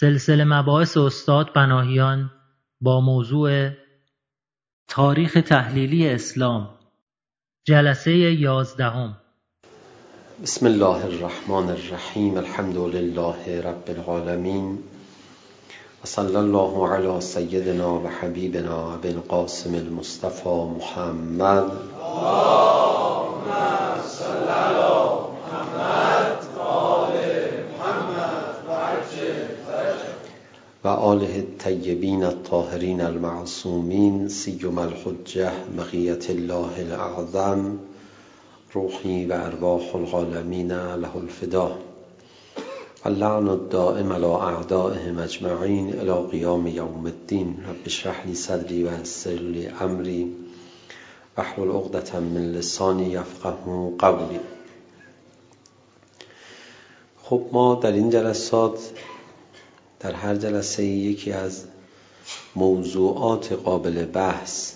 سلسله مباحث استاد بناهیان با موضوع تاریخ تحلیلی اسلام. جلسه یازدهم. بسم الله الرحمن الرحیم. الحمد لله رب العالمین. صلی الله علی سیدنا و حبیبنا ابن قاسم المصطفى محمد. اللهم صل وآله الطيبين الطاهرين المعصومين سيما الحجة بقية الله الأعظم روحي وأرواح العالمين له الفداء اللعن الدائم على أعدائهم أجمعين إلى قيام يوم الدين رب اشرح لي صدري ويسر لي أمري واحلل عقدة من لسانی یفقه قولی خب ما در این جلسات در هر جلسه یکی از موضوعات قابل بحث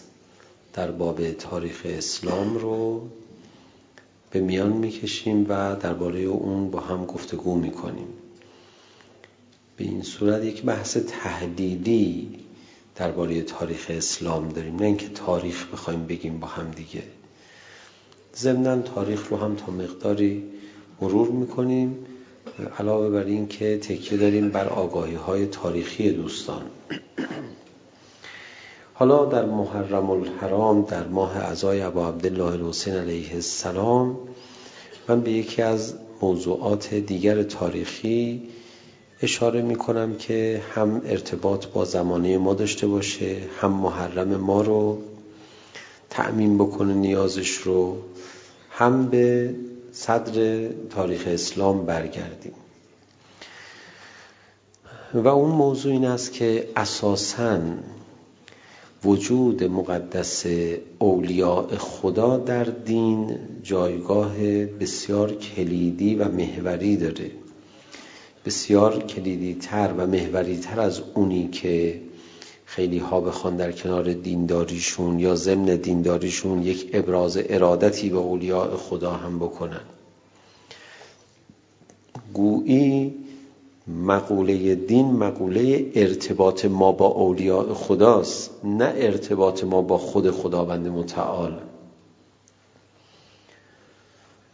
در باب تاریخ اسلام رو به میان میکشیم و درباره اون با هم گفتگو میکنیم. به این صورت یک بحث تهدیدی درباره تاریخ اسلام داریم نه اینکه تاریخ بخوایم بگیم با هم دیگه. ضمن تاریخ رو هم تا مقداری مرور میکنیم. علاوه بر این که تکیه داریم بر آگاهی های تاریخی دوستان. حالا در محرم الحرام در ماه عزای ابا عبدالله الحسین علیه السلام من به یکی از موضوعات دیگر تاریخی اشاره می کنم که هم ارتباط با زمانه ما داشته باشه هم محرم ما رو تأمین بکنه نیازش رو هم به صدر تاریخ اسلام برگردیم و اون موضوع این است که اساساً وجود مقدس اولیاء خدا در دین جایگاه بسیار کلیدی و محوری داره بسیار کلیدی تر و محوری تر از اونی که خیلی ها بخوان در کنار دینداریشون یا ضمن دینداریشون یک ابراز ارادتی به اولیاء خدا هم بکنن. گویی مقوله دین مقوله ارتباط ما با اولیاء خداست نه ارتباط ما با خود خداوند متعال.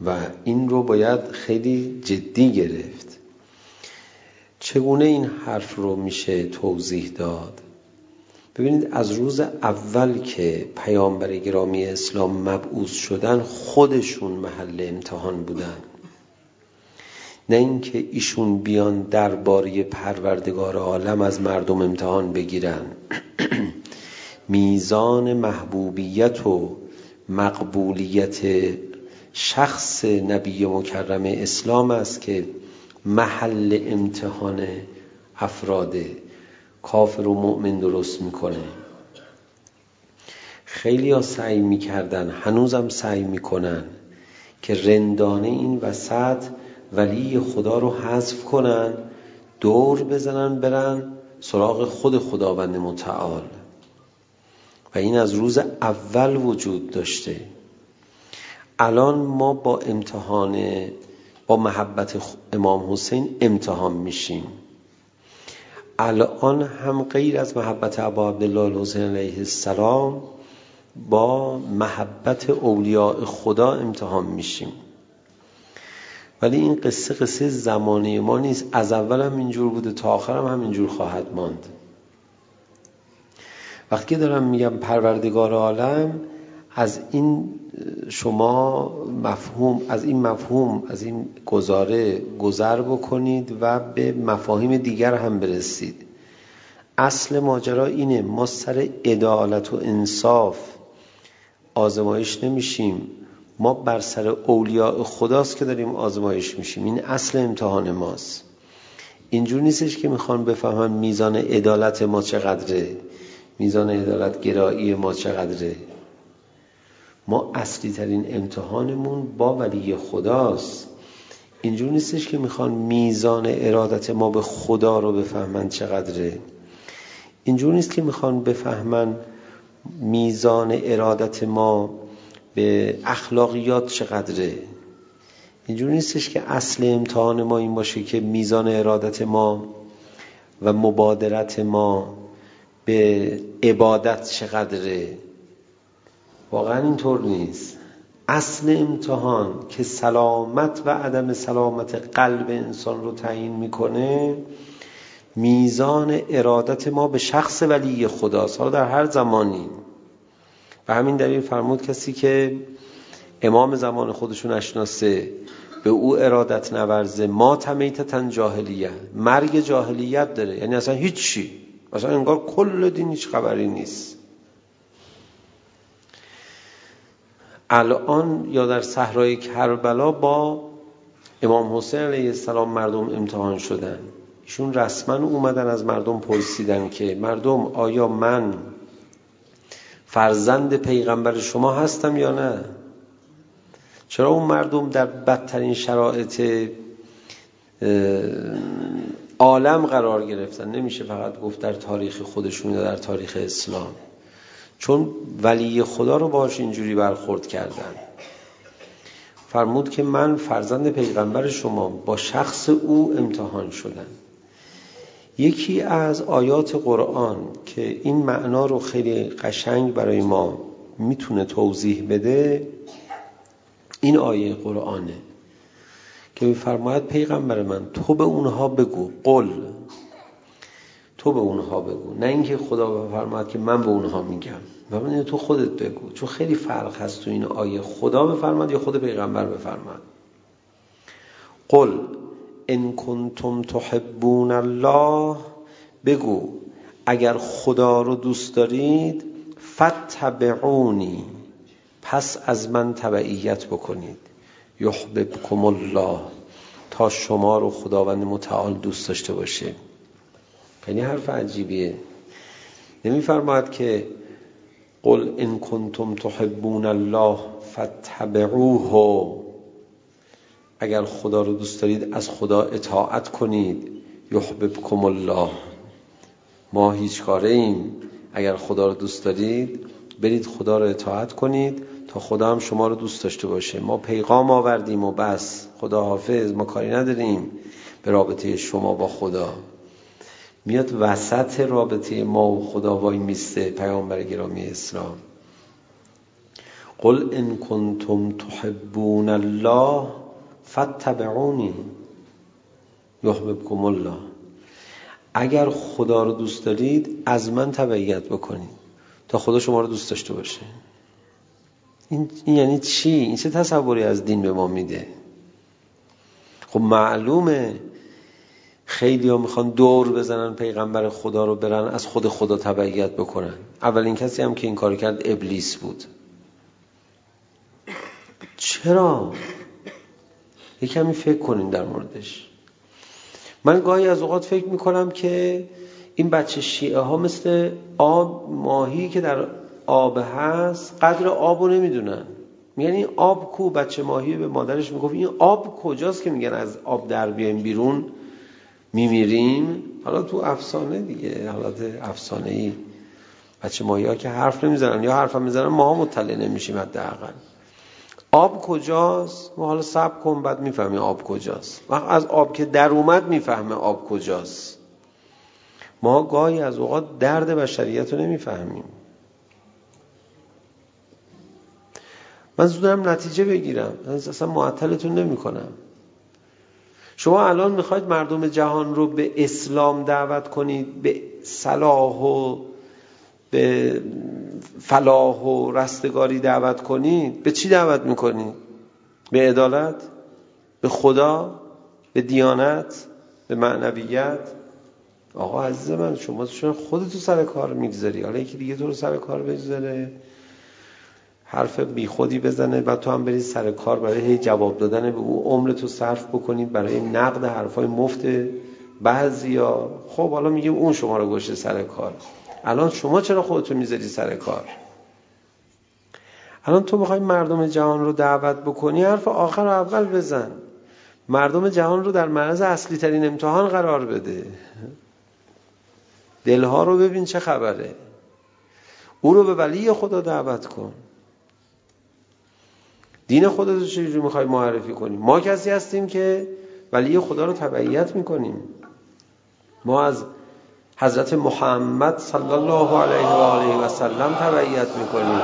و این رو باید خیلی جدی گرفت. چگونه این حرف رو میشه توضیح داد؟ ببینید از روز اول که پیامبر گرامی اسلام مبعوث شدن خودشون محل امتحان بودن. نه اینکه ایشون بیان درباره پروردگار عالم از مردم امتحان بگیرن. میزان محبوبیت و مقبولیت شخص نبی مکرم اسلام است که محل امتحان افراده کافر و مؤمن درست میکنه خیلی ها سعی میکردن هنوزم سعی میکنن که رندانه این وسط ولی خدا رو حذف کنن دور بزنن برن سراغ خود خداوند متعال و این از روز اول وجود داشته الان ما با امتحان با محبت امام حسین امتحان میشیم الان هم غیر از محبت ابا عبدالله الحسین علیه السلام با محبت اولیاء خدا امتحان میشیم. ولی این قصه قصه زمانی ما نیست. از اول هم اینجور بوده تا آخر هم همینجور خواهد ماند. وقتی دارم میگم پروردگار عالم از این شما مفهوم از این مفهوم از این گزاره گذر بکنید و به مفاهیم دیگر هم برسید. اصل ماجرا اینه ما سر عدالت و انصاف آزمایش نمیشیم. ما بر سر اولیاء خداست که داریم آزمایش میشیم. این اصل امتحان ماست. اینجور نیستش که میخوان بفهمن میزان عدالت ما چقدره میزان عدالت گرایی ما چقدره. ما اصلی ترین امتحانمون با ولی خداست. اینجور نیستش که میخوان میزان ارادت ما به خدا رو بفهمن چقدره. اینجور نیست که میخوان بفهمن میزان ارادت ما به اخلاقیات چقدره. اینجور نیستش که اصل امتحان ما این باشه که میزان ارادت ما و مبادرت ما به عبادت چقدره. واقعا اینطور نیست. اصل امتحان که سلامت و عدم سلامت قلب انسان رو تعیین میکنه میزان ارادت ما به شخص ولی خداست. حالا در هر زمانی. و همین دلیل فرمود کسی که امام زمان خودشون نشناسه به او ارادت نورزه ما تمیتتن جاهلیه مرگ جاهلیت داره. یعنی اصلا هیچ چی اصلا انگار کل دین هیچ خبری نیست. الان یا در صحرای کربلا با امام حسین علیه السلام مردم امتحان شدن. ایشون رسما اومدن از مردم پرسیدن که مردم آیا من فرزند پیغمبر شما هستم یا نه؟ چرا اون مردم در بدترین شرایط عالم قرار گرفتن؟ نمیشه فقط گفت در تاریخ خودشون یا در تاریخ اسلام. چون ولی خدا رو باش اینجوری برخورد کردن. فرمود که من فرزند پیغمبر شما با شخص او امتحان شدم. یکی از آیات قرآن که این معنا رو خیلی قشنگ برای ما میتونه توضیح بده این آیه قرآنه که میفرماید پیغمبر من تو به اونها بگو قل تو به اونها بگو. نه اینکه خدا بفرماید که من به اونها میگم. و من تو خودت بگو. چون خیلی فرق هست تو این آیه خدا بفرماید یا خود پیغمبر بفرماید. قل ان کنتم تحبون الله. بگو اگر خدا رو دوست دارید فتبعونی پس از من تبعیت بکنید. یحببکم الله. تا شما رو خداوند متعال دوست داشته باشه. یعنی حرف عجیبیه. نمی فرماید که قل ان کنتم تحبون الله فتبعوه اگر خدا رو دوست دارید از خدا اطاعت کنید. یحببکم الله. ما هیچ کاره ایم. اگر خدا رو دوست دارید برید خدا رو اطاعت کنید تا خدا هم شما رو دوست داشته باشه. ما پیغام آوردیم و بس. خدا حافظ ما کاری نداریم به رابطه شما با خدا. میاد وسط رابطه ما و خدا وای میسته پیامبر گرامی اسلام قل ان کنتم تحبون الله فاتبعونی یحببکم الله اگر خدا رو دوست دارید از من تبعیت بکنید تا خدا شما رو دوست داشته باشه این, این یعنی چی این چه تصوری از دین به ما میده خب معلومه خیلی ها میخوان دور بزنن پیغمبر خدا رو برن از خود خدا تبعیت بکنن. اولین کسی هم که این کار کرد ابلیس بود. چرا؟ یکمی کمی فکر کنین در موردش. من گاهی از اوقات فکر میکنم که این بچه شیعه ها مثل آب ماهی که در آب هست قدر آب رو نمیدونن. یعنی آب کو؟ بچه ماهی به مادرش میگفت این آب کجاست که میگن از آب در بیایم بیرون؟ میمیریم حالا تو افسانه دیگه حالت افسانه ای بچه ماهی ها که حرف نمیزنن یا حرف هم میزنن ما ها مطلع نمیشیم حداقل آب کجاست ما حالا سب کن بعد میفهمی آب کجاست وقت از آب که در اومد میفهمه آب کجاست ما گاهی از اوقات درد بشریت رو نمیفهمیم من زودم نتیجه بگیرم من اصلا معطلتون نمی کنم شما الان میخواید مردم جهان رو به اسلام دعوت کنید به صلاح و به فلاح و رستگاری دعوت کنید به چی دعوت میکنید؟ به عدالت؟ به خدا؟ به دیانت؟ به معنویت؟ آقا عزیز من شما چون خودتو سر کار میگذاری؟ حالا یکی دیگه تو رو سر کار بگذاره. حرف بی خودی بزنه و تو هم بری سر کار برای هی جواب دادن به او عمر تو صرف بکنی برای نقد حرفای مفت بعضیا. خب حالا میگه اون شما رو گوشه سر کار. الان شما چرا خودتو میذاری سر کار؟ الان تو میخوای مردم جهان رو دعوت بکنی حرف آخر و اول بزن. مردم جهان رو در معرض اصلی ترین امتحان قرار بده. دلها رو ببین چه خبره. او رو به ولی خدا دعوت کن. دین خودت رو چجوری میخوای معرفی کنی؟ ما کسی هستیم که ولی خدا رو تبعیت میکنیم. ما از حضرت محمد صلی الله علیه و آله و سلم تبعیت میکنیم.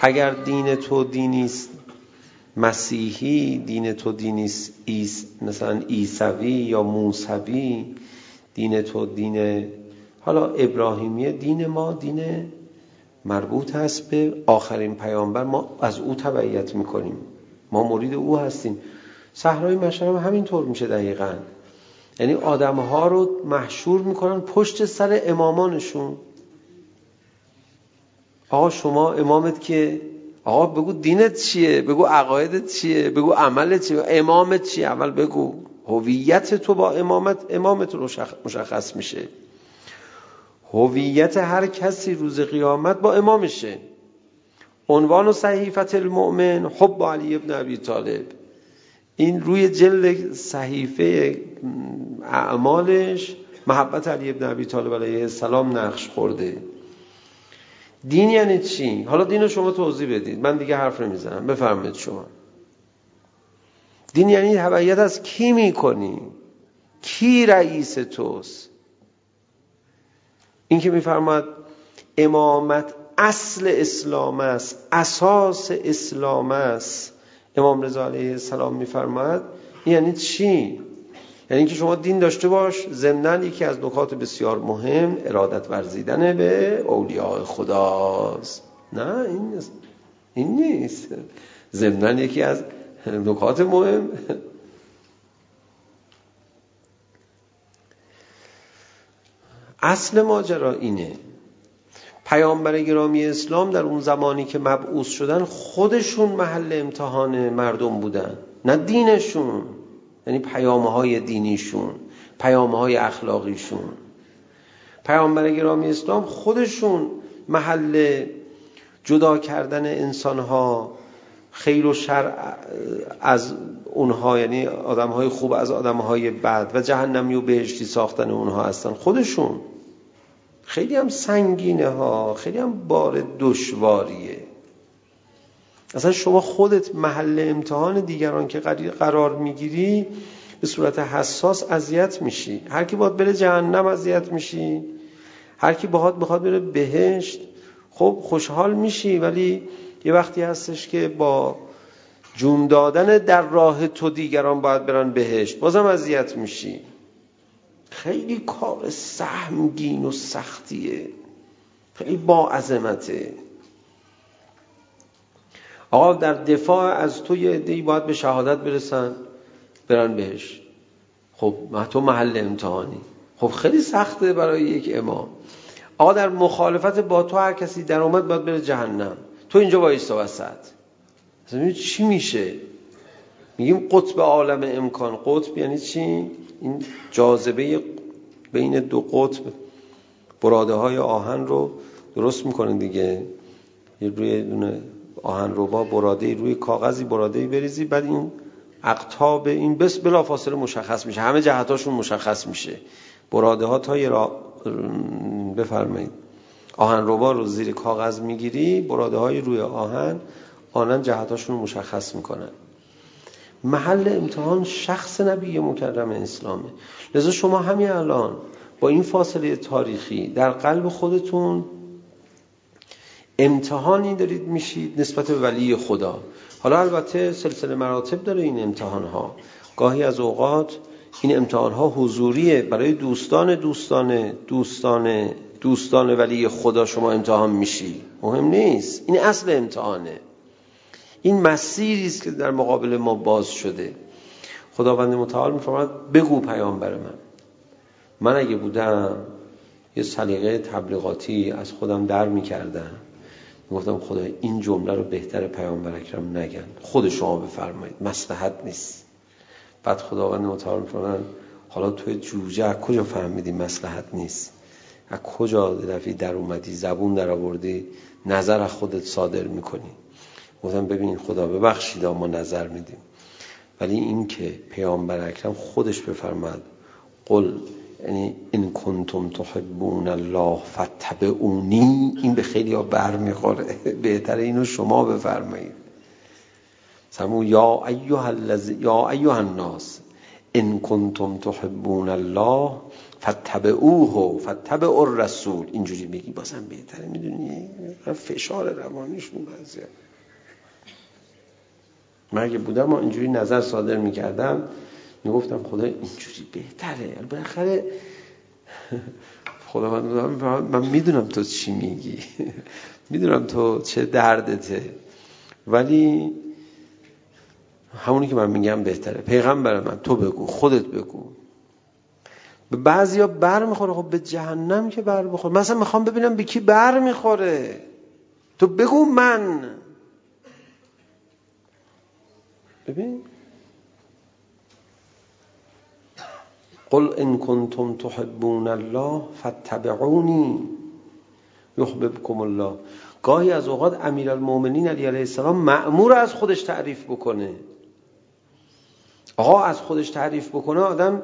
اگر دین تو دینی است مسیحی دین تو دینی است مثلا عیسوی یا موسوی دین تو دین حالا ابراهیمی دین ما دین مربوط هست به آخرین پیامبر ما از او تبعیت میکنیم ما مرید او هستیم صحرای مشهد هم همینطور میشه دقیقا یعنی آدم ها رو محشور میکنن پشت سر امامانشون آقا شما امامت که آقا بگو دینت چیه بگو عقایدت چیه بگو عملت چیه امامت چیه اول بگو هویت تو با امامت امامت رو مشخص میشه هویت هر کسی روز قیامت با امامشه. عنوان صحیفت المؤمن حب علی ابن ابی طالب. این روی جلد صحیفه اعمالش محبت علی ابن ابی طالب علیه السلام نقش خورده. دین یعنی چی؟ حالا دین رو شما توضیح بدید. من دیگه حرف نمیزنم. بفرمید شما. دین یعنی هویت از کی میکنی؟ کی رئیس توست؟ این که میفرماد امامت اصل اسلام است اساس اسلام است امام رضا علیه السلام میفرماد یعنی چی یعنی اینکه شما دین داشته باش ضمن یکی از نکات بسیار مهم ارادت ورزیدن به اولیاء خداست نه این نیست این نیست ضمن یکی از نکات مهم اصل ماجرا اینه. پیامبر گرامی اسلام در اون زمانی که مبعوث شدن خودشون محل امتحان مردم بودن نه دینشون یعنی پیامه های دینیشون پیامه های اخلاقیشون. پیامبر گرامی اسلام خودشون محل جدا کردن انسانها خیر و شر از اونها یعنی آدمهای خوب از آدمهای بد و جهنمی و بهشتی ساختن اونها هستن. خودشون خیلی هم سنگینه ها خیلی هم بار دشواریه. اصلا شما خودت محل امتحان دیگران که قرار میگیری به صورت حساس اذیت میشی. هر کی باید بره جهنم اذیت میشی. هر کی باهات بخواد بره بهشت. خب خوشحال میشی ولی یه وقتی هستش که با جون دادن در راه تو دیگران باید برن بهشت. بازم اذیت میشی. خیلی کار سهمگین و سختیه. خیلی با عظمته. آقا در دفاع از تو یه عده‌ای باید به شهادت برسن برن بهش. خب تو محل امتحانی. خب خیلی سخته برای یک امام. آقا در مخالفت با تو هر کسی در اومد باید بره جهنم. تو اینجا وایستا وسط. اصلا چی میشه؟ میگیم قطب عالم امکان. قطب یعنی چی؟ این جاذبه بین دو قطب براده های آهن رو درست میکنه دیگه. یه روی دونه آهن روبا براده روی کاغذی براده بریزی بعد این اقتاب این بس بلا فاصله مشخص میشه. همه جهتاشون مشخص میشه. براده ها تا یه را بفرمایید. آهن روبا رو زیر کاغذ میگیری براده های روی آهن آنن جهتاشون مشخص میکنن. محل امتحان شخص نبی مکرم اسلامه لذا شما همین الان با این فاصله تاریخی در قلب خودتون امتحانی دارید میشید نسبت به ولی خدا. حالا البته سلسله مراتب داره این امتحان ها گاهی از اوقات این امتحان ها حضوریه. برای دوستان دوستان دوستان دوستان ولی خدا شما امتحان میشی. مهم نیست. این اصل امتحانه. این مسیری است که در مقابل ما باز شده. خداوند متعال میفرماید بگو پیامبر من. من اگه بودم یه سلیقه تبلیغاتی از خودم در می‌کردم. میگفتم خدا این جمله رو بهتر پیامبر اکرم نگن. خود شما بفرمایید. مصلحت نیست. بعد خداوند متعال میفرماید حالا تو جوجه از کجا فهمیدی مصلحت نیست؟ از کجا رفی در اومدی زبون در آوردی نظر از خودت صادر میکنی؟ گفتم ببین خدا ببخشید ما نظر میدیم. ولی این که پیامبر اکرم خودش بفرماد قل یعنی ان کنتم تحبون الله فتبعونی این به خیلی ها برمیخوره. بهتره اینو شما بفرمایید. سمو یا ایها الذی یا ایها الناس ان کنتم تحبون الله فتبعوه فتبعوا الرسول. اینجوری میگی بازم بهتره میدونی؟ فشار روانیشون هست من اگه بودم و اینجوری نظر صادر میکردم میگفتم خدا اینجوری بهتره. بالاخره خدا من, من میدونم تو چی میگی. میدونم تو چه دردته. ولی همونی که من میگم بهتره. پیغمبر من تو بگو خودت بگو. به بعضیا بر میخوره. خب به جهنم که بر بخوره مثلا میخوام ببینم به کی بر میخوره. تو بگو من. ببین قل إن كنتم تحبون الله فاتبعوني يحببكم الله گاهی از اوقات امیرالمومنین علی علیه السلام مأمور از خودش تعریف بکنه آقا از خودش تعریف بکنه آدم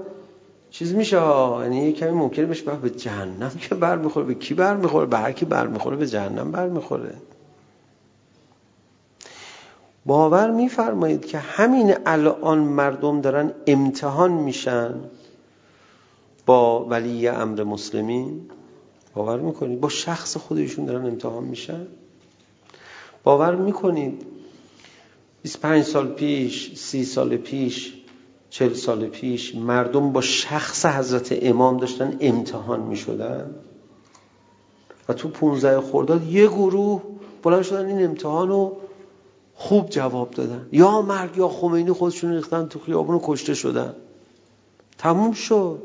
چیز میشه ها یعنی یه کمی ممکنه بشه به جهنم که بر میخوره به کی بر میخوره به هر کی بر میخوره به جهنم بر میخوره باور میفرمایید که همین الان مردم دارن امتحان میشن. با ولی امر مسلمین باور میکنید؟ با شخص خودشون دارن امتحان میشن. باور میکنید 25 سال پیش 30 سال پیش 40 سال پیش مردم با شخص حضرت امام داشتن امتحان میشدن. و تو 15 خرداد یه گروه بلند شدن این امتحان رو خوب جواب دادن. یا مرگ یا خمینی خودشون ریختن تو خیابون و کشته شدن. تموم شد.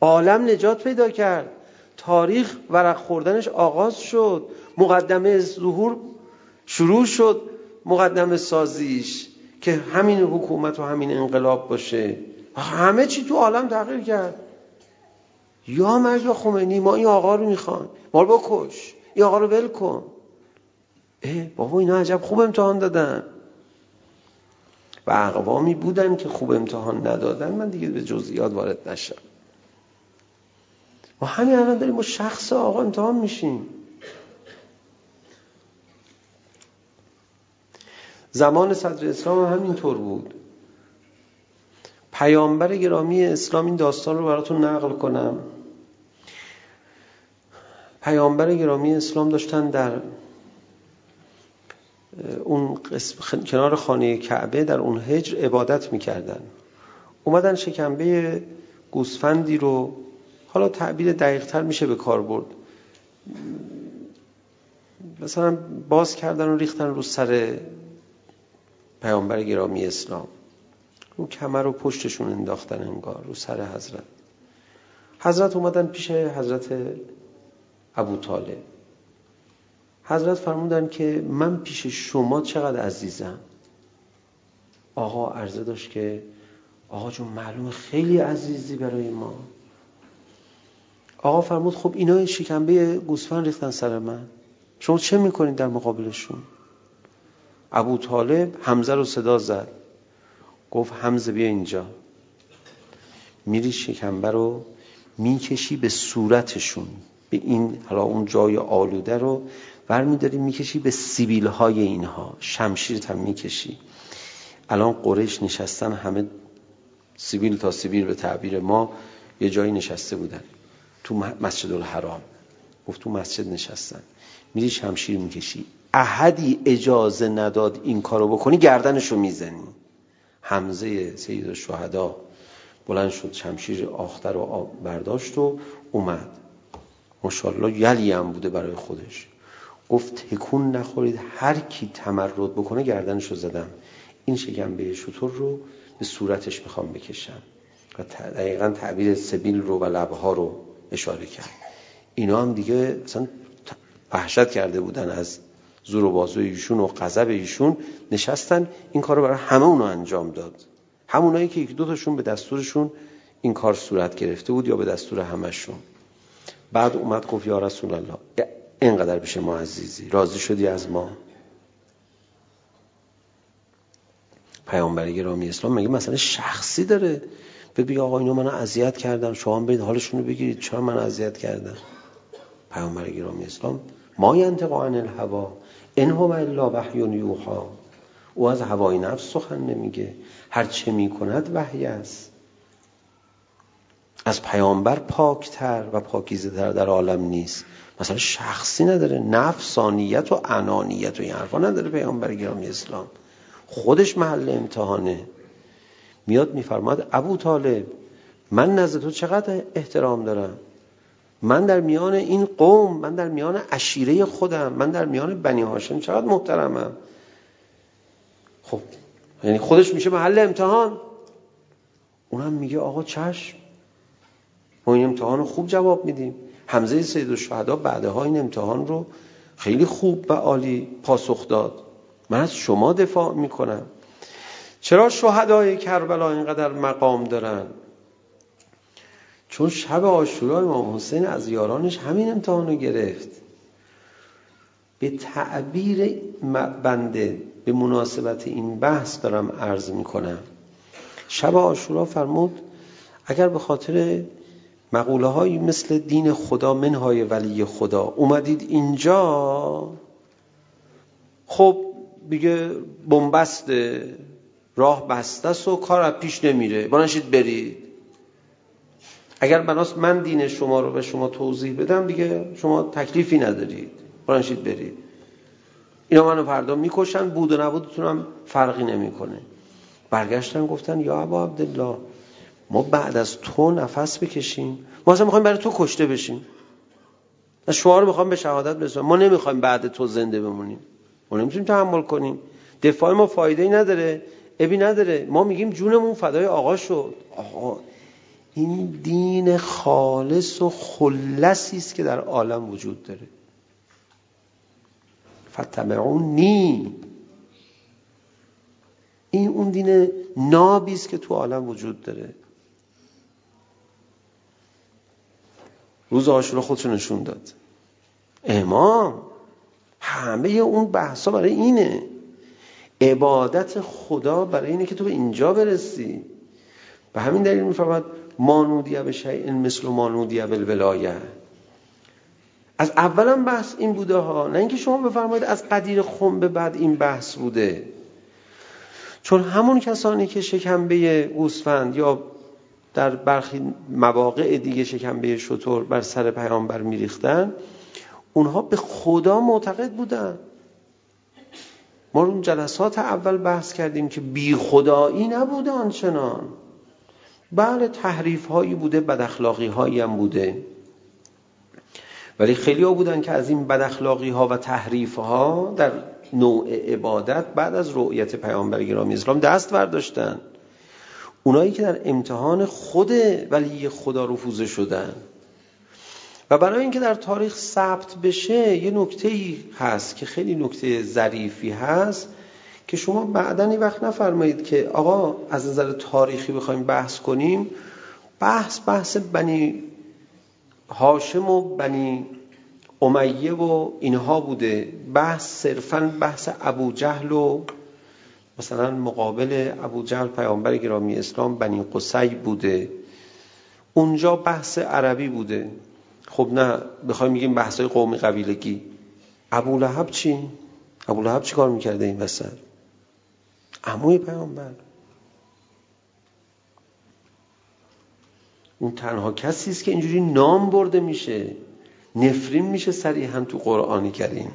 عالم نجات پیدا کرد. تاریخ ورق خوردنش آغاز شد. مقدمه ظهور شروع شد. مقدمه سازیش. که همین حکومت و همین انقلاب باشه. همه چی تو عالم تغییر کرد. یا مرگ یا خمینی ما این آقا رو میخوان. ما رو بکش این آقا رو ول کن. بابا اینا عجب خوب امتحان دادن و اقوامی بودن که خوب امتحان ندادن من دیگه به جزئیات وارد نشم ما همین الان داریم با شخص آقا امتحان میشیم زمان صدر اسلام هم همینطور بود پیامبر گرامی اسلام این داستان رو براتون نقل کنم پیامبر گرامی اسلام داشتن در اون قسم کنار خانه کعبه در اون هجر عبادت میکردن. اومدن شکمبه گوسفندی رو حالا تعبیر دقیقتر میشه به کار برد. مثلا باز کردن و ریختن رو سر پیامبر گرامی اسلام. رو کمر و پشتشون انداختن انگار رو سر حضرت. حضرت اومدن پیش حضرت ابو طالب. حضرت فرمودن که من پیش شما چقدر عزیزم آقا عرضه داشت که آقا جون معلوم خیلی عزیزی برای ما آقا فرمود خب اینا شکنبه گوسفند ریختن سر من شما چه میکنید در مقابلشون ابو طالب حمزه رو صدا زد گفت حمزه بیا اینجا میری شکنبه رو میکشی به صورتشون به این حالا اون جای آلوده رو برمیداری میکشی به سیبیل های اینها. شمشیرت هم میکشی. الان قریش نشستن همه سیبیل تا سیبیل به تعبیر ما یه جایی نشسته بودن. تو مسجد الحرام. گفت تو مسجد نشستن. میری شمشیر میکشی. احدی اجازه نداد این کارو بکنی گردنشو میزنی. حمزه سید الشهدا بلند شد شمشیر آختر رو برداشت و اومد. ماشاءالله یلی هم بوده برای خودش. گفت تکون نخورید هر کی تمرد بکنه گردنش رو زدم. این شکمبه شطور رو به صورتش میخوام بکشم. و دقیقا تعبیر سبیل رو و لبها رو اشاره کرد. اینا هم دیگه اصلا وحشت کرده بودن از زور و بازوی ایشون و غضب ایشون. نشستن این کارو برای همه اونا انجام داد. همونایی که یک دو تاشون به دستورشون این کار صورت گرفته بود یا به دستور همشون بعد اومد گفت یا رسول الله اینقدر بشه ما عزیزی. راضی شدی از ما؟ پیامبر گرامی اسلام میگه مثلا شخصی داره. بگی آقا اینو من اذیت کردم شما برید حالشون رو بگیرید. چرا من اذیت کردم پیامبر گرامی اسلام ما ینطق عن الهوا ان هو الا وحی یوحا. او از هوای نفس سخن نمیگه. هر چه میکند وحی است. از پیامبر پاکتر و پاکیزه تر در عالم نیست. مثلا شخصی نداره نفسانیت و انانیت و این حرفا نداره پیامبر گرامی اسلام. خودش محل امتحانه. میاد میفرماد ابو طالب من نزد تو چقدر احترام دارم؟ من در میان این قوم من در میان عشیره خودم من در میان بنی هاشم چقدر محترمم؟ خب یعنی خودش میشه محل امتحان. اونم میگه آقا چشم. ما این امتحان رو خوب جواب میدیم. حمزه سید الشهدا بعدها این امتحان رو خیلی خوب و عالی پاسخ داد. من از شما دفاع میکنم. چرا شهدای کربلا اینقدر مقام دارن؟ چون شب عاشورا امام حسین از یارانش همین امتحان رو گرفت. به تعبیر بنده به مناسبت این بحث دارم عرض میکنم. شب عاشورا فرمود اگر به خاطر مقوله های مثل دین خدا منهای ولی خدا. اومدید اینجا. خب دیگه بنبست راه بسته است و کار از پیش نمیره. بانشید برید. اگر بناس من دین شما رو به شما توضیح بدم دیگه شما تکلیفی ندارید. بانشید برید. اینا منو فردا میکشن بود و نبودتون هم فرقی نمیکنه. برگشتن گفتن یا ابا عبدالله. ما بعد از تو نفس بکشیم. ما اصلا میخوایم برای تو کشته بشیم. شما رو میخوام به شهادت برسونیم. ما نمیخوایم بعد تو زنده بمونیم. ما نمیتونیم تحمل کنیم. دفاع ما فایده ای نداره. ابی نداره. ما میگیم جونمون فدای آقا شد. آقا این دین خالص و خلصی است که در عالم وجود داره. فتمعونی این اون دین نابی است که تو عالم وجود داره. روز آشورا خودشو نشون داد؟ امام. همه اون بحثا برای اینه. عبادت خدا برای اینه که تو به اینجا برسی. به همین دلیل میفهمد مانودیه به شیء مثل مانودیه به الولایه. از اولم بحث این بوده ها. نه اینکه شما بفرمایید از قدیر خم به بعد این بحث بوده. چون همون کسانی که شکمبه گوسفند یا در برخی مواقع دیگه شکمبه شطور بر سر پیامبر میریختن. اونها به خدا معتقد بودن. ما اون جلسات اول بحث کردیم که بی خدایی نبوده آنچنان. بله تحریف هایی بوده بد اخلاقی هایی هم بوده. ولی خیلی ها بودن که از این بد اخلاقی ها و تحریف ها در نوع عبادت بعد از رؤیت پیامبر گرامی اسلام دست برداشتند اونایی که در امتحان خود ولی خدا رفوزه شدن. و برای اینکه در تاریخ ثبت بشه یه نکته‌ای هست که خیلی نکته ظریفی هست که شما بعدنی وقت نفرمایید که آقا از نظر تاریخی بخوایم بحث کنیم بحث بحث بنی هاشم و بنی امیه و اینها بوده. بحث صرفا بحث ابو جهل و مثلا مقابل ابو جهل پیامبر گرامی اسلام بنی قصی بوده. اونجا بحث عربی بوده. خب نه بخوایم میگیم بحث های قومی قبیلگی. ابو ابولهب چی؟ ابو ابولهب چی کار میکرده این وسط؟ عموی پیامبر. اون تنها کسی است که اینجوری نام برده میشه. نفرین میشه صریحا تو قرآن کریم.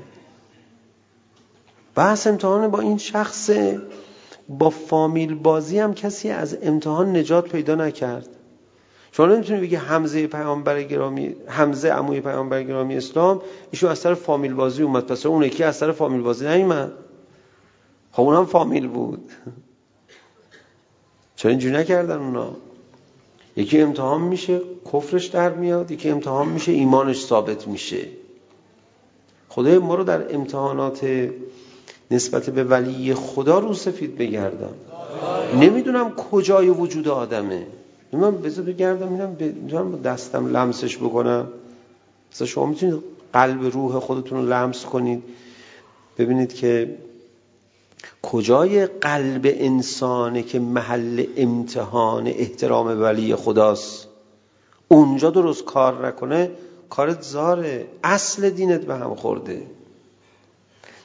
بحث امتحان با این شخص با فامیل بازی هم کسی از امتحان نجات پیدا نکرد. شما نمیتونی بگی حمزه پیامبر گرامی حمزه عموی پیامبر گرامی اسلام ایشون از طرف فامیل بازی اومد پس اون یکی از طرف فامیل بازی نیومد. خب اونم فامیل بود. چرا اینجوری نکردن اونا؟ یکی امتحان میشه کفرش در میاد یکی امتحان میشه ایمانش ثابت میشه. خدای ما رو در امتحانات نسبت به ولی خدا رو سفید بگردم. نمیدونم کجای وجود آدمه. من بذار بگردم میرم میتونم با دستم لمسش بکنم. مثلا شما میتونید قلب روح خودتون رو لمس کنید. ببینید که کجای قلب انسانه که محل امتحان احترام ولی خداست. اونجا درست کار نکنه کارت زاره. اصل دینت به هم خورده.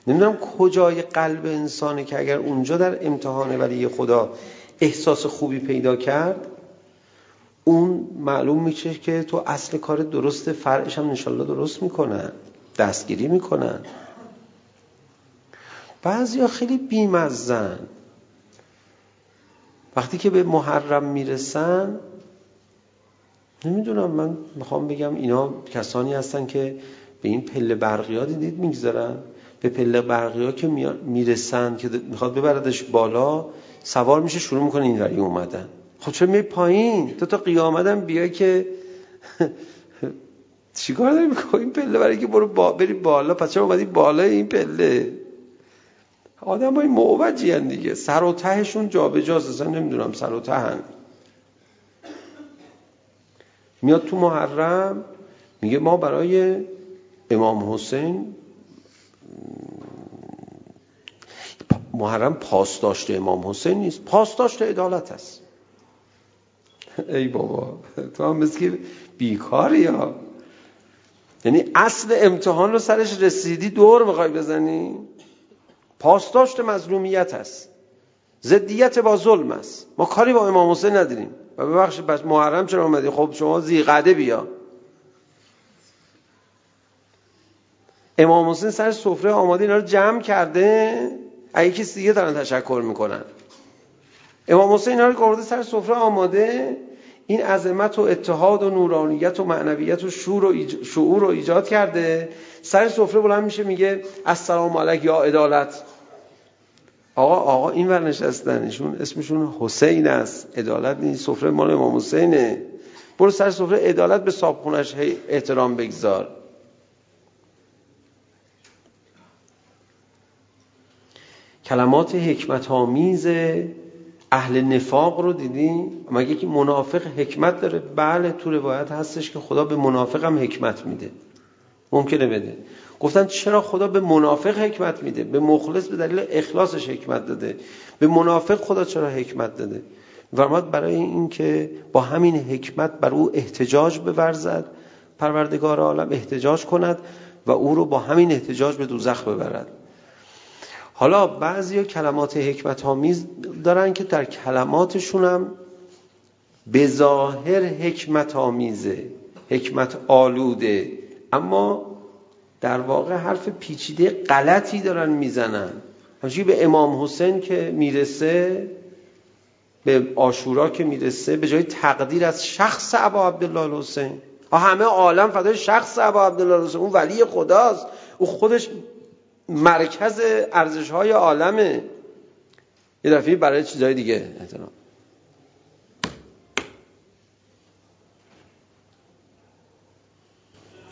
نمیدونم کجای قلب انسانه که اگر اونجا در امتحان ولی خدا احساس خوبی پیدا کرد اون معلوم میشه که تو اصل کار درست فرعش هم انشالله درست میکنن دستگیری میکنن. بعضیا خیلی بیمزن. وقتی که به محرم میرسن نمیدونم من میخوام بگم اینا کسانی هستن که به این پله برقی ها دیدید میگذارن. به پله برقی ها که میرسن که میخواد ببردش بالا سوار میشه شروع میکنه این وری اومدن. خب چرا می پایین؟ تو تا قیامتم بیا که چیکار داری میکنی؟ این پله برای که برو با... بری بالا پس چرا اومدی بالا این پله؟ آدم های معوجی هن دیگه. سر و تهشون جا به جاست اصلا نمیدونم سر و تهن میاد تو محرم میگه ما برای امام حسین محرم پاسداشت امام حسین نیست پاسداشت عدالت است ای بابا تو هم مثل که بیکاری ها یعنی اصل امتحان رو سرش رسیدی دور بخوای بزنی پاسداشت مظلومیت است زدیت با ظلم است ما کاری با امام حسین نداریم و ببخش بس محرم چرا اومدی خب شما زیقده بیا امام حسین سر سفره آماده اینا رو جمع کرده؟ اگه کسی دیگه دارن تشکر میکنن. امام حسین اینا رو گرده سر سفره آماده؟ این عظمت و اتحاد و نورانیت و معنویت و شور و ایج... شعور رو ایجاد کرده. سر سفره بلند میشه میگه السلام علیک یا عدالت. آقا آقا این ور نشستنشون اسمشون حسین است. عدالت نیست سفره مال امام حسینه. برو سر سفره عدالت به صاحب خونش احترام بگذار. کلمات حکمت آمیز اهل نفاق رو دیدی مگه که منافق حکمت داره؟ بله تو روایت هستش که خدا به منافق هم حکمت میده. ممکنه بده. گفتن چرا خدا به منافق حکمت میده؟ به مخلص به دلیل اخلاصش حکمت داده. به منافق خدا چرا حکمت داده؟ فرمود برای اینکه با همین حکمت بر او احتجاج بورزد پروردگار عالم احتجاج کند و او رو با همین احتجاج به دوزخ ببرد. حالا بعضی کلمات حکمت آمیز دارن که در کلماتشون هم به ظاهر حکمت آمیزه حکمت آلوده. اما در واقع حرف پیچیده غلطی دارن میزنن. همچنین به امام حسین که میرسه به آشورا که میرسه به جای تقدیر از شخص ابا عبدالله حسین همه عالم فدای شخص ابا عبدالله حسین اون ولی خداست. او خودش مرکز ارزش های عالمه. یه دفعه برای چیزای دیگه. احترام.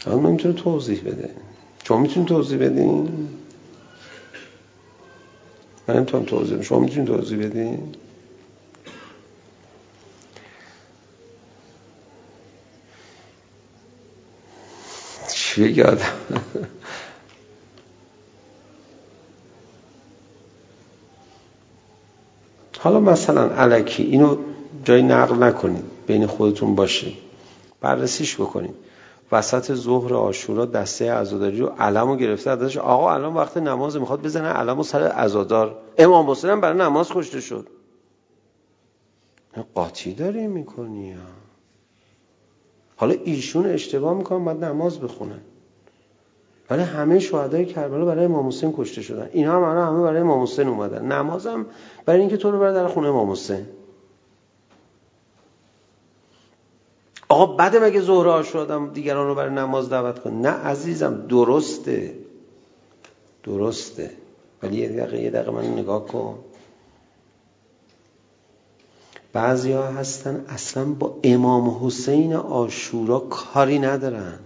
حالا نمیتونه توضیح بده. شما میتونید توضیح بدین؟ من نمیتونم توضیح بدین شما میتونید توضیح بدین؟ چی بگه آدم؟ حالا مثلا علکی اینو جای نقل نکنید بین خودتون باشه بررسیش بکنید وسط ظهر عاشورا دسته عزاداری رو علمو گرفته ازش آقا الان وقت نماز میخواد بزنه علمو سر عزادار امام حسین هم برای نماز کشته شد قاطی داری میکنی ها. حالا ایشون اشتباه میکنن بعد نماز بخونن ولی همه شهدای کربلا برای امام حسین کشته شدن. اینا هم الان همه برای امام حسین اومدن. نمازم برای اینکه تو رو بر در خونه امام حسین. آقا بعد مگه ظهر عاشورا آدم دیگران رو برای نماز دعوت کن نه عزیزم درسته. درسته. ولی یه دقیقه یه دقیقه من نگاه کن. بعضی ها هستن اصلا با امام حسین آشورا کاری ندارن.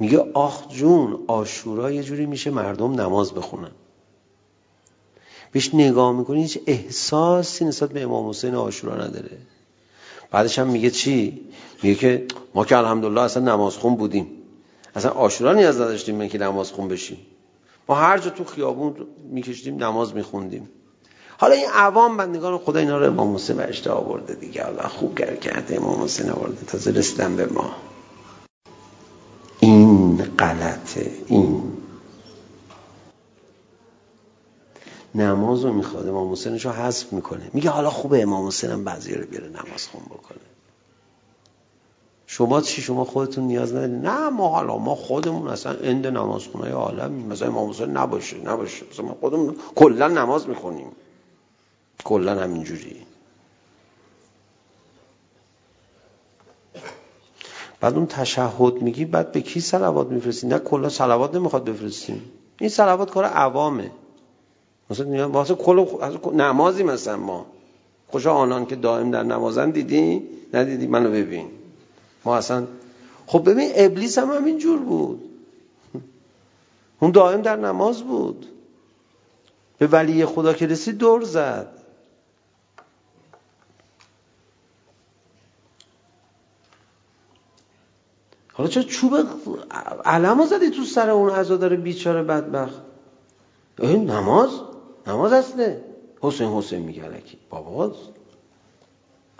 میگه آخ جون آشورا یه جوری میشه مردم نماز بخونن. بهش نگاه میکنی هیچ احساسی نسبت به امام حسین آشورا نداره. بعدش هم میگه چی؟ میگه که ما که الحمدلله اصلا نماز خون بودیم. اصلا آشورا نیاز نداشتیم من که نماز خون بشیم. ما هر جا تو خیابون میکشیدیم نماز میخوندیم. حالا این عوام بندگان خدا اینا رو امام حسین برشته آورده دیگه. الله خوب کرده امام حسین آورده. تازه رسیدن به ما. غلط این. نماز رو میخواد امام حسینش رو حذف میکنه. میگه حالا خوبه امام حسین هم بعضی رو بیاره نماز خون بکنه. شما چی؟ شما خودتون نیاز ندارید. نه ما حالا ما خودمون اصلا اند نماز خونه عالم مثلا امام حسین نباشه نباشه. مثلا ما خودمون کلا نماز میخونیم. کلا همینجوری بعد اون تشهد میگی بعد به کی صلوات میفرستی نه کلا صلوات نمیخواد بفرستیم این صلوات کار عوامه مثلا واسه کل نمازی مثلا ما خوشا آنان که دائم در نمازن دیدی ندیدی منو ببین ما اصلا خب ببین ابلیس هم همین جور بود اون دائم در نماز بود به ولی خدا که رسید دور زد حالا چرا چوب علمو زدی تو سر اون عزادار بیچاره بدبخت؟ این نماز نماز اصله حسین حسین میگه الکی بابا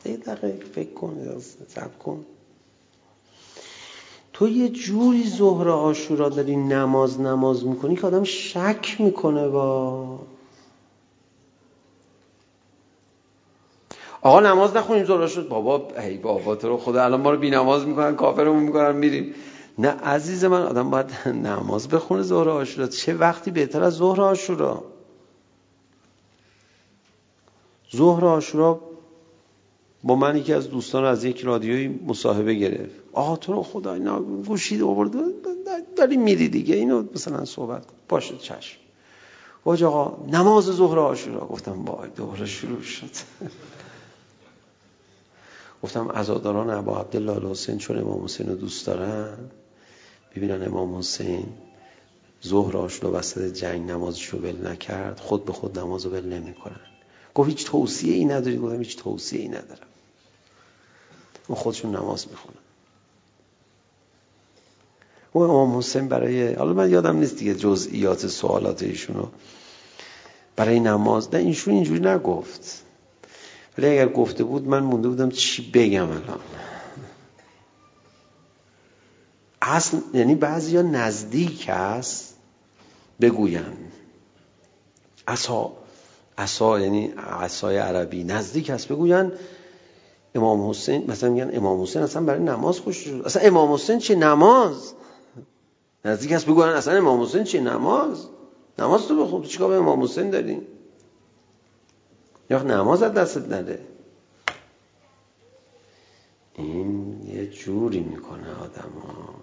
یه دقیقه فکر کن سب کن. تو یه جوری ظهر آشورا داری نماز نماز میکنی که آدم شک میکنه با آقا نماز نخونیم زورا شد. بابا ای بابا تو رو خدا الان ما رو بی نماز میکنن کافرمون میکنن میریم. نه عزیز من آدم باید نماز بخونه ظهر عاشورا. چه وقتی بهتر از ظهر عاشورا؟ ظهر عاشورا با من یکی از دوستان از یک رادیوی مصاحبه گرفت. آقا تو رو خدا اینا گوشی آورده داری میری دیگه. اینو مثلا صحبت باشه چشم. واج آقا نماز ظهر عاشورا. گفتم وای دوباره شروع شد. گفتم عزاداران عبا عبدالله الحسین چون امام حسین رو دوست دارن ببینن امام حسین ظهر عاشورا وسط جنگ نمازش رو ول نکرد خود به خود نماز رو ول نمیکنن گفت هیچ توصیه ای نداری گفتم هیچ توصیه ای ندارم اون خودشون نماز میخونن و امام حسین برای حالا من یادم نیست دیگه جزئیات سوالات ایشونو برای نماز نه اینشون اینجوری نگفت ولی اگر گفته بود من مونده بودم چی بگم الان اصل یعنی بعضی ها نزدیک است بگوین اصا اصا یعنی اصای عربی نزدیک است بگوین امام حسین مثلا میگن امام حسین اصلا برای نماز خوش اصلا امام حسین چه نماز نزدیک است بگوین اصلا امام حسین چه نماز نماز تو بخون تو چیکار به امام حسین داری یا نماز از دستت نده این یه جوری میکنه آدم ها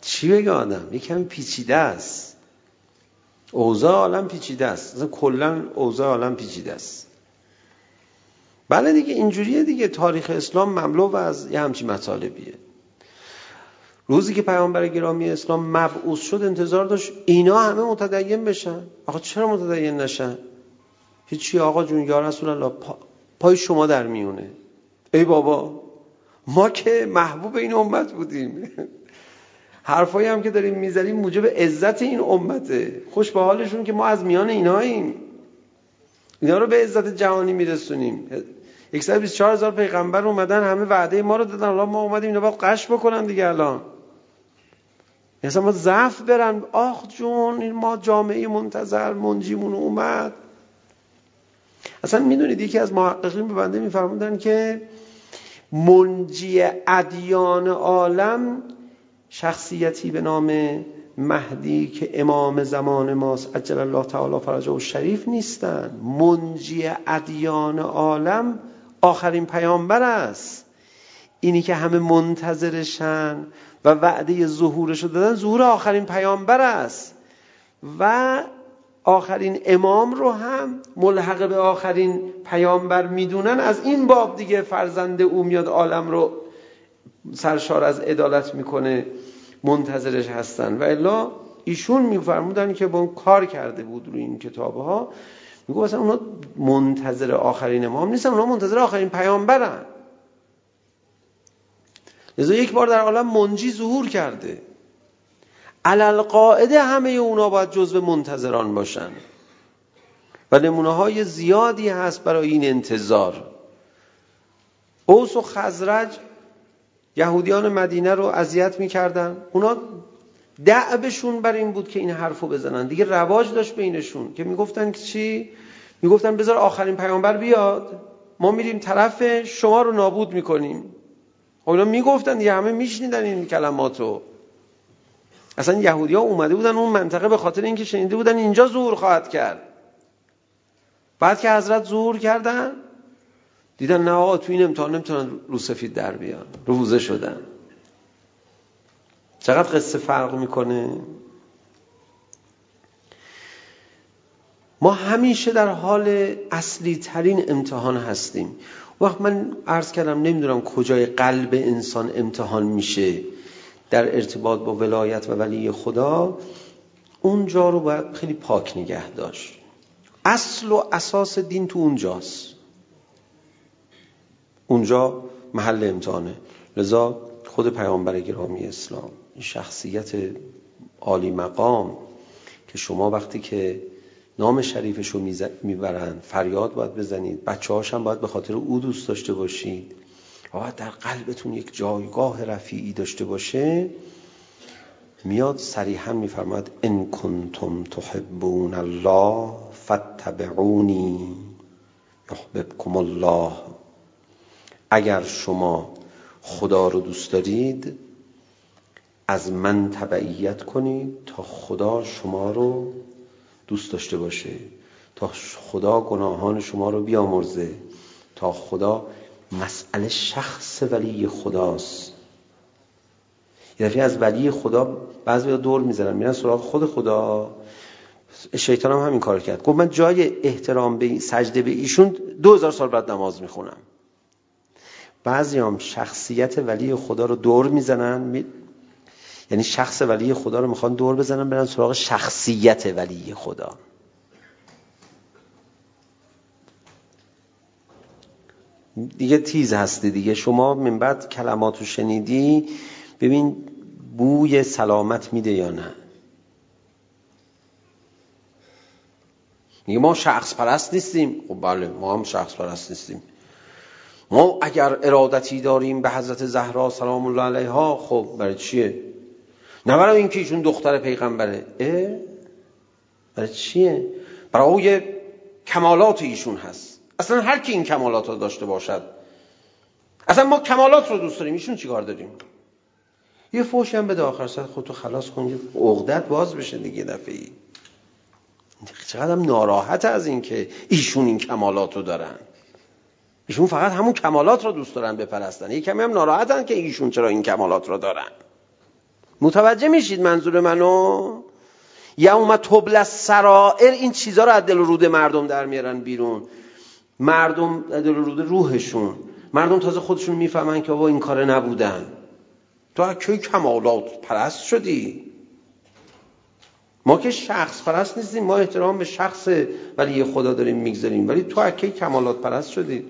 چی بگه آدم؟ یه کمی پیچیده است اوضاع عالم پیچیده است اصلا کلا اوضاع عالم پیچیده است بله دیگه اینجوریه دیگه تاریخ اسلام مملو از یه همچین مطالبیه روزی که پیامبر گرامی اسلام مبعوث شد انتظار داشت اینا همه متدین بشن. آقا چرا متدین نشن؟ هیچی آقا جون یا رسول الله پا... پای شما در میونه. ای بابا ما که محبوب این امت بودیم. حرفایی هم که داریم میزنیم موجب عزت این امته. خوش به حالشون که ما از میان ایناییم. اینا رو به عزت جهانی میرسونیم. 124 هزار پیغمبر اومدن همه وعده ما رو دادن. الان ما اومدیم اینا باید قش بکنن دیگه الان. یعنی ما ضعف برن آخ جون این ما جامعه منتظر منجیمون اومد اصلا میدونید یکی از محققین به بنده میفرمودن که منجی ادیان عالم شخصیتی به نام مهدی که امام زمان ماست عجل الله تعالی فرجه و شریف نیستن منجی ادیان عالم آخرین پیامبر است اینی که همه منتظرشن و وعده ظهورش رو دادن ظهور آخرین پیامبر است. و آخرین امام رو هم ملحق به آخرین پیامبر میدونن. از این باب دیگه فرزند او میاد عالم رو سرشار از عدالت میکنه. منتظرش هستن. و الا ایشون میفرمودن که با اون کار کرده بود روی این کتابها. میگه مثلا اونا منتظر آخرین امام نیستن اونا منتظر آخرین پیامبرن. لذا یک بار در عالم منجی ظهور کرده علل قاعده همه اونا باید جزو منتظران باشن و نمونه های زیادی هست برای این انتظار اوس و خزرج یهودیان مدینه رو اذیت میکردن اونا دعبشون بر این بود که این حرفو بزنن دیگه رواج داشت بینشون که میگفتن که چی میگفتن بذار آخرین پیامبر بیاد ما میریم طرف شما رو نابود میکنیم اونا میگفتن دیگه همه میشنیدن این کلماتو اصلا یهودیا اومده بودن اون منطقه به خاطر اینکه شنیده بودن اینجا ظهور خواهد کرد بعد که حضرت ظهور کردن دیدن نه آقا تو این امتحان نمیتونن رو سفید در بیان روزه شدن چقدر قصه فرق میکنه ما همیشه در حال اصلی ترین امتحان هستیم وقت من عرض کردم نمیدونم کجای قلب انسان امتحان میشه. در ارتباط با ولایت و ولی خدا اونجا رو باید خیلی پاک نگه داشت. اصل و اساس دین تو اونجاست. اونجا محل امتحانه. لذا خود پیامبر گرامی اسلام این شخصیت عالی مقام که شما وقتی که نام شریفش رو میبرند. فریاد باید بزنید. بچه هاش هم باید به خاطر او دوست داشته باشید. و در قلبتون یک جایگاه رفیعی داشته باشه. میاد صریحا میفرماد ان کنتم تحبون الله فاتبعونی یحببکم الله. اگر شما خدا رو دوست دارید از من تبعیت کنید تا خدا شما رو دوست داشته باشه. تا خدا گناهان شما رو بیامرزه. تا خدا مسئله شخص ولی خداست. یه دفعه از ولی خدا بعضی دور میزنن میرن سراغ خود خدا. شیطان هم همین کار کرد. گفت من جای احترام به سجده به ایشون 2000 سال بعد نماز میخونم. بعضی هم شخصیت ولی خدا رو دور میزنن. یعنی شخص ولی خدا رو میخوان دور بزنن برن سراغ شخصیت ولی خدا. دیگه تیز هستی دیگه. شما من بعد کلماتو شنیدی ببین بوی سلامت میده یا نه؟ میگه ما شخص پرست نیستیم. خب بله ما هم شخص پرست نیستیم. ما اگر ارادتی داریم به حضرت زهرا سلام الله علیها خب برای چیه؟ نبرم این که ایشون دختر پیغمبره اه؟ برای چیه؟ برای او کمالات ایشون هست. اصلا هر کی این کمالات رو داشته باشد. اصلا ما کمالات رو دوست داریم. ایشون چیکار داریم؟ یه فوش هم بده آخر سر خودتو خلاص کن یه عقدت باز بشه دیگه دفعه. ای چقدر هم ناراحت از این که ایشون این کمالات رو دارن. ایشون فقط همون کمالات رو دوست دارن بپرستن. یه کمی هم ناراحتن که ایشون چرا این کمالات رو دارن. متوجه میشید منظور منو؟ یوم تبل السرائر این چیزا رو از دل رود مردم در میارن بیرون. مردم از دل رود روحشون. مردم تازه خودشون میفهمن که بابا این کار نبودن. تو از کی کمالات پرست شدی؟ ما که شخص پرست نیستیم ما احترام به شخص ولی خدا داریم میگذاریم. ولی تو از کی کمالات پرست شدی؟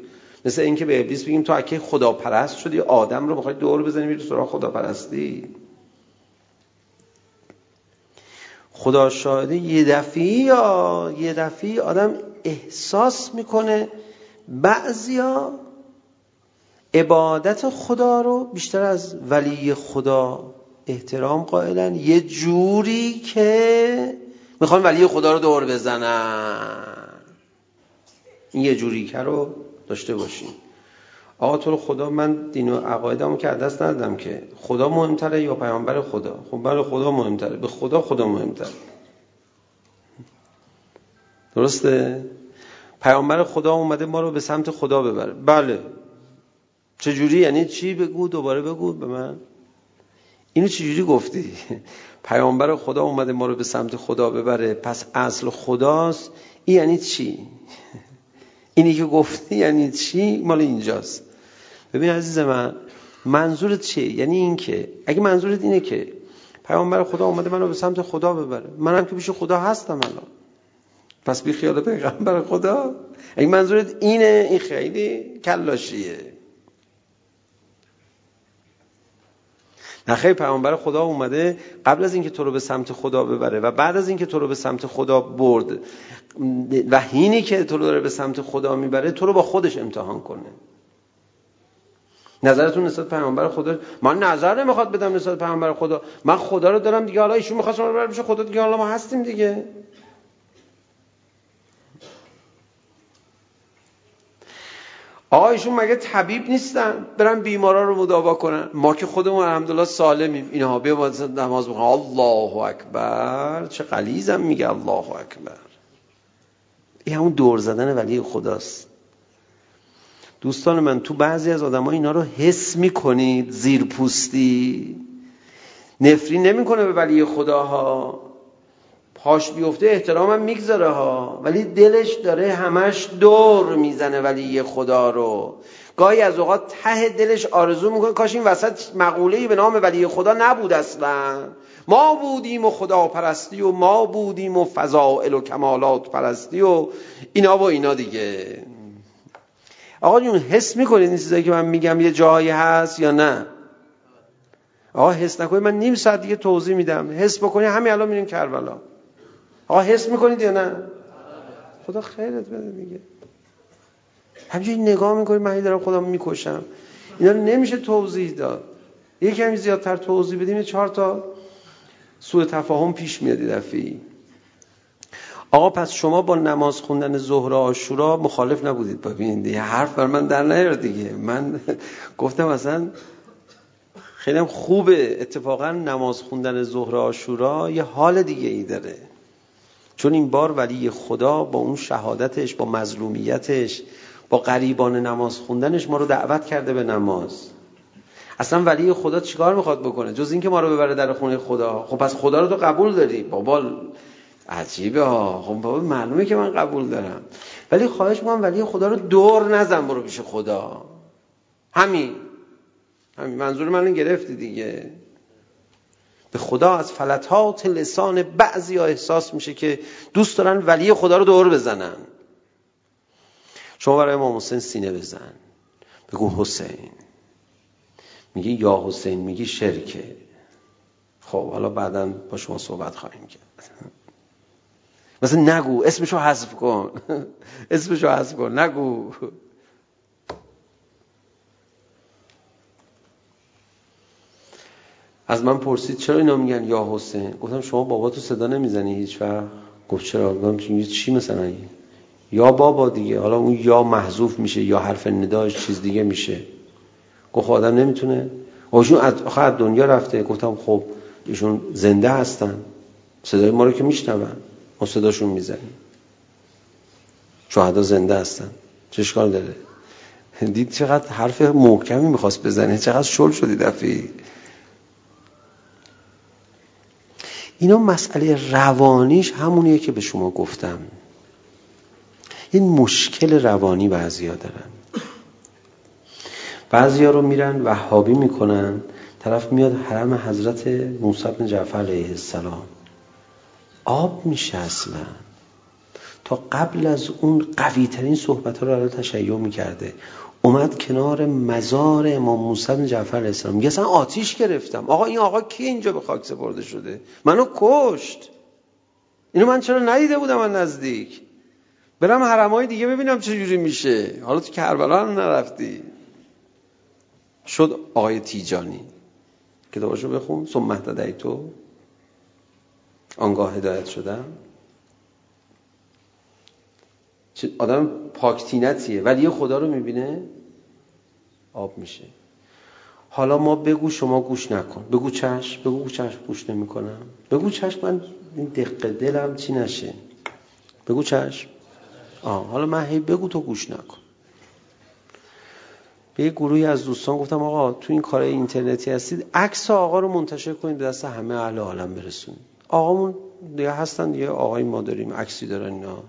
مثل اینکه به ابلیس بگیم تو از کی خدا پرست شدی؟ آدم رو بخوای دور بزنی میری سراغ خدا پرستی. خدا شاهده یه دفعی یا یه دفعی آدم احساس میکنه بعضیا عبادت خدا رو بیشتر از ولی خدا احترام قائلن. یه جوری که میخوان ولی خدا رو دور بزنن. این یه جوری که رو داشته باشین. آقا تو رو خدا من دین و عقایدمو که دست ندادم که خدا مهمتره یا پیامبر خدا؟ خب برای خدا مهمتره. به خدا خدا مهمتره. درسته؟ پیامبر خدا اومده ما رو به سمت خدا ببره. بله. چه جوری یعنی چی بگو؟ دوباره بگو به من. اینو چه جوری گفتی؟ پیامبر خدا اومده ما رو به سمت خدا ببره. پس اصل خداست. این یعنی چی؟ اینی که گفتی یعنی چی؟ مال اینجاست. ببین عزیز من منظورت چیه؟ یعنی این که اگه منظورت اینه که پیامبر خدا اومده منو به سمت خدا ببره منم که پیش خدا هستم الان. پس بی خیال پیغمبر خدا؟ اگه منظورت اینه این خیلی کلاشیه. نخیر پیامبر خدا اومده قبل از اینکه تو رو به سمت خدا ببره و بعد از اینکه تو رو به سمت خدا برد و هینی که تو رو داره به سمت خدا میبره تو رو با خودش امتحان کنه. نظرتون نسبت پیامبر خدا من نظر نمیخواد بدم نسبت پیامبر خدا من خدا رو دارم دیگه. حالا ایشون میخواست ما رو بشه خدا دیگه. حالا ما هستیم دیگه. آقا ایشون مگه طبیب نیستن؟ برن بیمارا رو مداوا کنن ما که خودمون الحمدلله سالمیم. اینها بیا به نماز بخونن الله اکبر. چه قلیزم میگه. الله اکبر. این همون دور زدن ولی خداست. دوستان من تو بعضی از آدم‌ها اینا رو حس می‌کنید زیرپوستی نفرین نمی‌کنه به ولی خداها. پاش بیفته احترامم میگذاره ها. ولی دلش داره همش دور میزنه ولی خدا رو. گاهی از اوقات ته دلش آرزو میکنه. کاش این وسط مقوله‌ای به نام ولی خدا نبود اصلا. ما بودیم و خدا پرستی و ما بودیم و فضائل و کمالات پرستی و اینا و اینا دیگه. آقا جون حس میکنید این چیزایی که من میگم یه جایی هست یا نه؟ آقا حس نکنید من نیم ساعت دیگه توضیح میدم. حس بکنید همین الان میریم کربلا. آقا حس میکنید یا نه؟ خدا خیرت بده دیگه. همینجوری نگاه میکنید من دارم خودم میکشم. اینا رو نمیشه توضیح داد. یه کمی زیادتر توضیح بدیم چهار تا سوء تفاهم پیش میاد دفعی آقا پس شما با نماز خوندن ظهر و عاشورا مخالف نبودید. ببینید یه حرف بر من در نیار دیگه. من گفتم اصلا خیلی خوبه اتفاقا نماز خوندن ظهر و عاشورا یه حال دیگه ای داره. چون این بار ولی خدا با اون شهادتش با مظلومیتش با قریبان نماز خوندنش ما رو دعوت کرده به نماز. اصلا ولی خدا چیکار میخواد بکنه؟ جز اینکه ما رو ببره در خونه خدا. خب پس خدا رو تو قبول داری؟ بابا عجیبه ها. خب بابا معلومه که من قبول دارم. ولی خواهش میکنم ولی خدا رو دور نزن برو پیش خدا. همین. همین. منظور من گرفتی دیگه. به خدا از فلتات لسان بعضی ها احساس میشه که دوست دارن ولی خدا رو دور بزنن. شما برای امام حسین سینه بزن. بگو حسین. میگه یا حسین میگی شرکه. خب حالا بعدا با شما صحبت خواهیم کرد. مثلا نگو اسمشو حذف کن اسمشو حذف کن نگو از من پرسید چرا اینا میگن یا حسین گفتم شما بابا تو صدا نمیزنی هیچ وقت گفت چرا گفتم چی مثلا یا بابا دیگه حالا اون یا محذوف میشه یا حرف نداش چیز دیگه میشه گفت آدم نمیتونه ایشون از آخر دنیا رفته گفتم خب ایشون زنده هستن صدای ما رو که میشنون ما صداشون میزنیم شهدا زنده هستن. چه اشکال داره؟ دید چقدر حرف محکمی میخواست بزنه. چقدر شل شدی دفعی. اینا مسئله روانیش همونیه که به شما گفتم. این مشکل روانی بعضیا دارن. بعضیا رو میرن وهابی میکنن. طرف میاد حرم حضرت موسی بن جعفر علیه السلام. آب میشه اصلا. تا قبل از اون قوی ترین صحبت ها رو الان تشیع میکرده. اومد کنار مزار امام موسی بن جعفر علیه السلام. میگه اصلا آتیش گرفتم. آقا این آقا کی اینجا به خاک سپرده شده؟ منو کشت. اینو من چرا ندیده بودم من نزدیک؟ برم حرمای دیگه ببینم چه جوری میشه. حالا تو کربلا هم نرفتی. شد آقای تیجانی. کتابشو بخون. ثم مهدد تو آنگاه هدایت شدم آدم پاکتینتیه ولی یه خدا رو میبینه آب میشه حالا ما بگو شما گوش نکن بگو چشم بگو چشم گوش نمیکنم بگو چشم من این دقیقه دلم چی نشه بگو چشم آه حالا من هی بگو تو گوش نکن به یه گروهی از دوستان گفتم آقا تو این کارهای اینترنتی هستید عکس آقا رو منتشر کنید دست همه اهل عالم برسونید آقامون دیگه هستن یه آقای ما داریم عکسی دارن اینا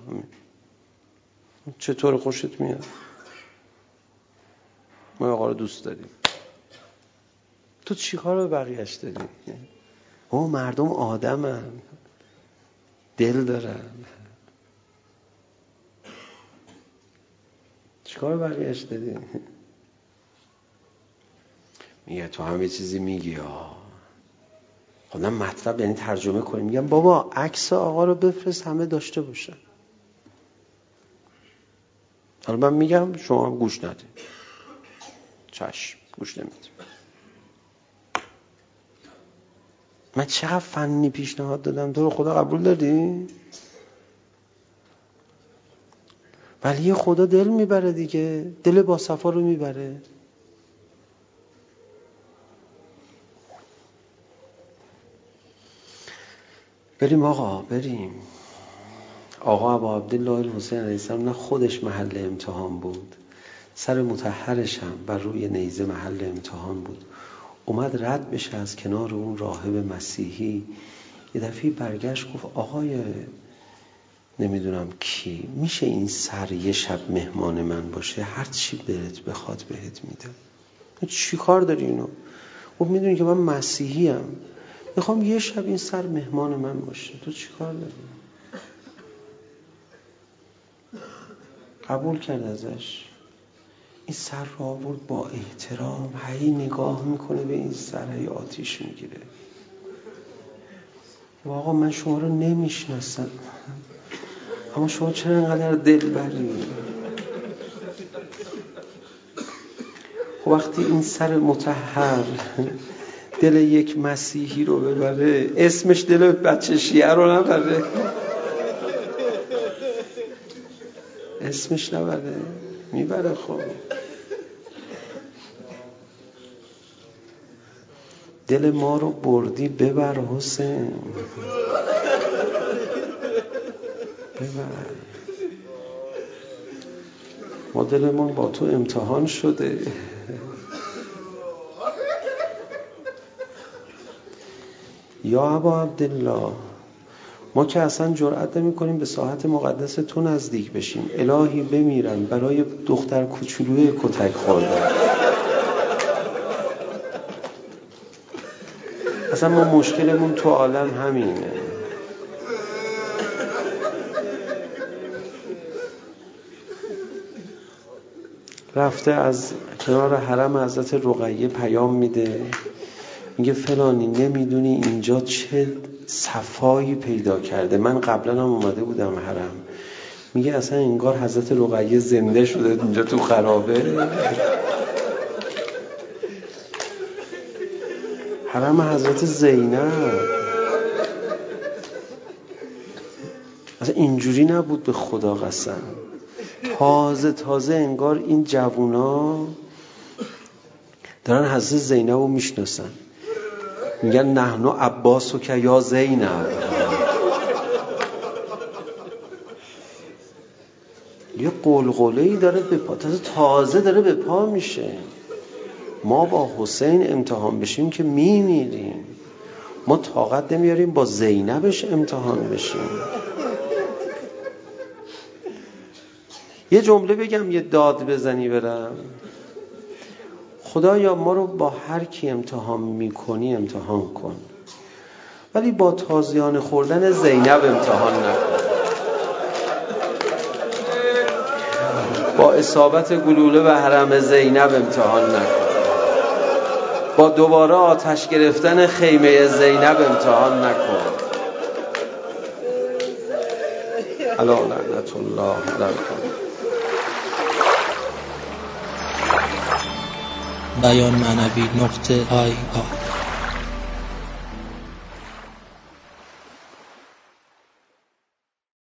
چطور خوشت میاد ما آقا رو دوست داریم تو چی کار به بقیهش داری او مردم آدم هم. دل دارن چی کار چیکار بقیهش داری میگه تو همه چیزی میگی آه خودم مطلب یعنی ترجمه کنیم میگم بابا عکس آقا رو بفرست همه داشته باشن حالا من میگم شما هم گوش نده چشم گوش نمیده من چقدر فنی پیشنهاد دادم تو رو خدا قبول داری؟ ولی خدا دل میبره دیگه دل با صفا رو میبره بریم آقا بریم. آقا عبا عبدالله الحسین علیه نه خودش محل امتحان بود. سر متحرش هم بر روی نیزه محل امتحان بود. اومد رد بشه از کنار اون راهب مسیحی. یه دفعه برگشت گفت آقای نمیدونم کی میشه این سر یه شب مهمان من باشه؟ هر چی برت بخواد بهت میده. چی کار داری اینو؟ گفت میدونی که من مسیحی هم میخوام یه شب این سر مهمان من باشه تو چیکار داری؟ قبول کرد ازش. این سر رو آورد با احترام هی نگاه میکنه به این سر هی آتیش میگیره. و آقا من شما رو نمیشناسم. اما شما چرا اینقدر دل بری؟ خب وقتی این سر متحر دل یک مسیحی رو ببره. اسمش دل بچه شیعه رو نبره. اسمش نبره. میبره خب. دل ما رو بردی ببر حسین. ببر. ما دلمون با تو امتحان شده. یا ابا عبدالله ما که اصلا جرأت نمی کنیم به ساحت مقدس تو نزدیک بشیم. الهی بمیرم برای دختر کوچولوی کتک خوردن اصلا ما مشکلمون تو عالم همینه. رفته از کنار حرم حضرت رقیه پیام میده. میگه فلانی نمیدونی اینجا چه صفایی پیدا کرده. من قبلا هم اومده بودم حرم. میگه اصلا انگار حضرت رقیه زنده شده اینجا تو خرابه. حرم حضرت زینب. اصلا اینجوری نبود به خدا قسم. تازه تازه انگار این جوونا دارن حضرت زینب رو میشناسن. میگن نحنو عباس و که یا زینب. یه قلقله‌ای داره به پا تازه تازه داره به پا میشه. ما با حسین امتحان بشیم که میمیریم. ما طاقت نمیاریم با زینبش امتحان بشیم. یه جمله بگم یه داد بزنی برم. خدایا ما رو با هر کی امتحان میکنی امتحان کن. ولی با تازیان خوردن زینب امتحان نکن. با اصابت گلوله و حرم زینب امتحان نکن. با دوباره آتش گرفتن خیمه زینب امتحان نکن. الله لعنت الله لعنت بیان معنوی نقطه آی آی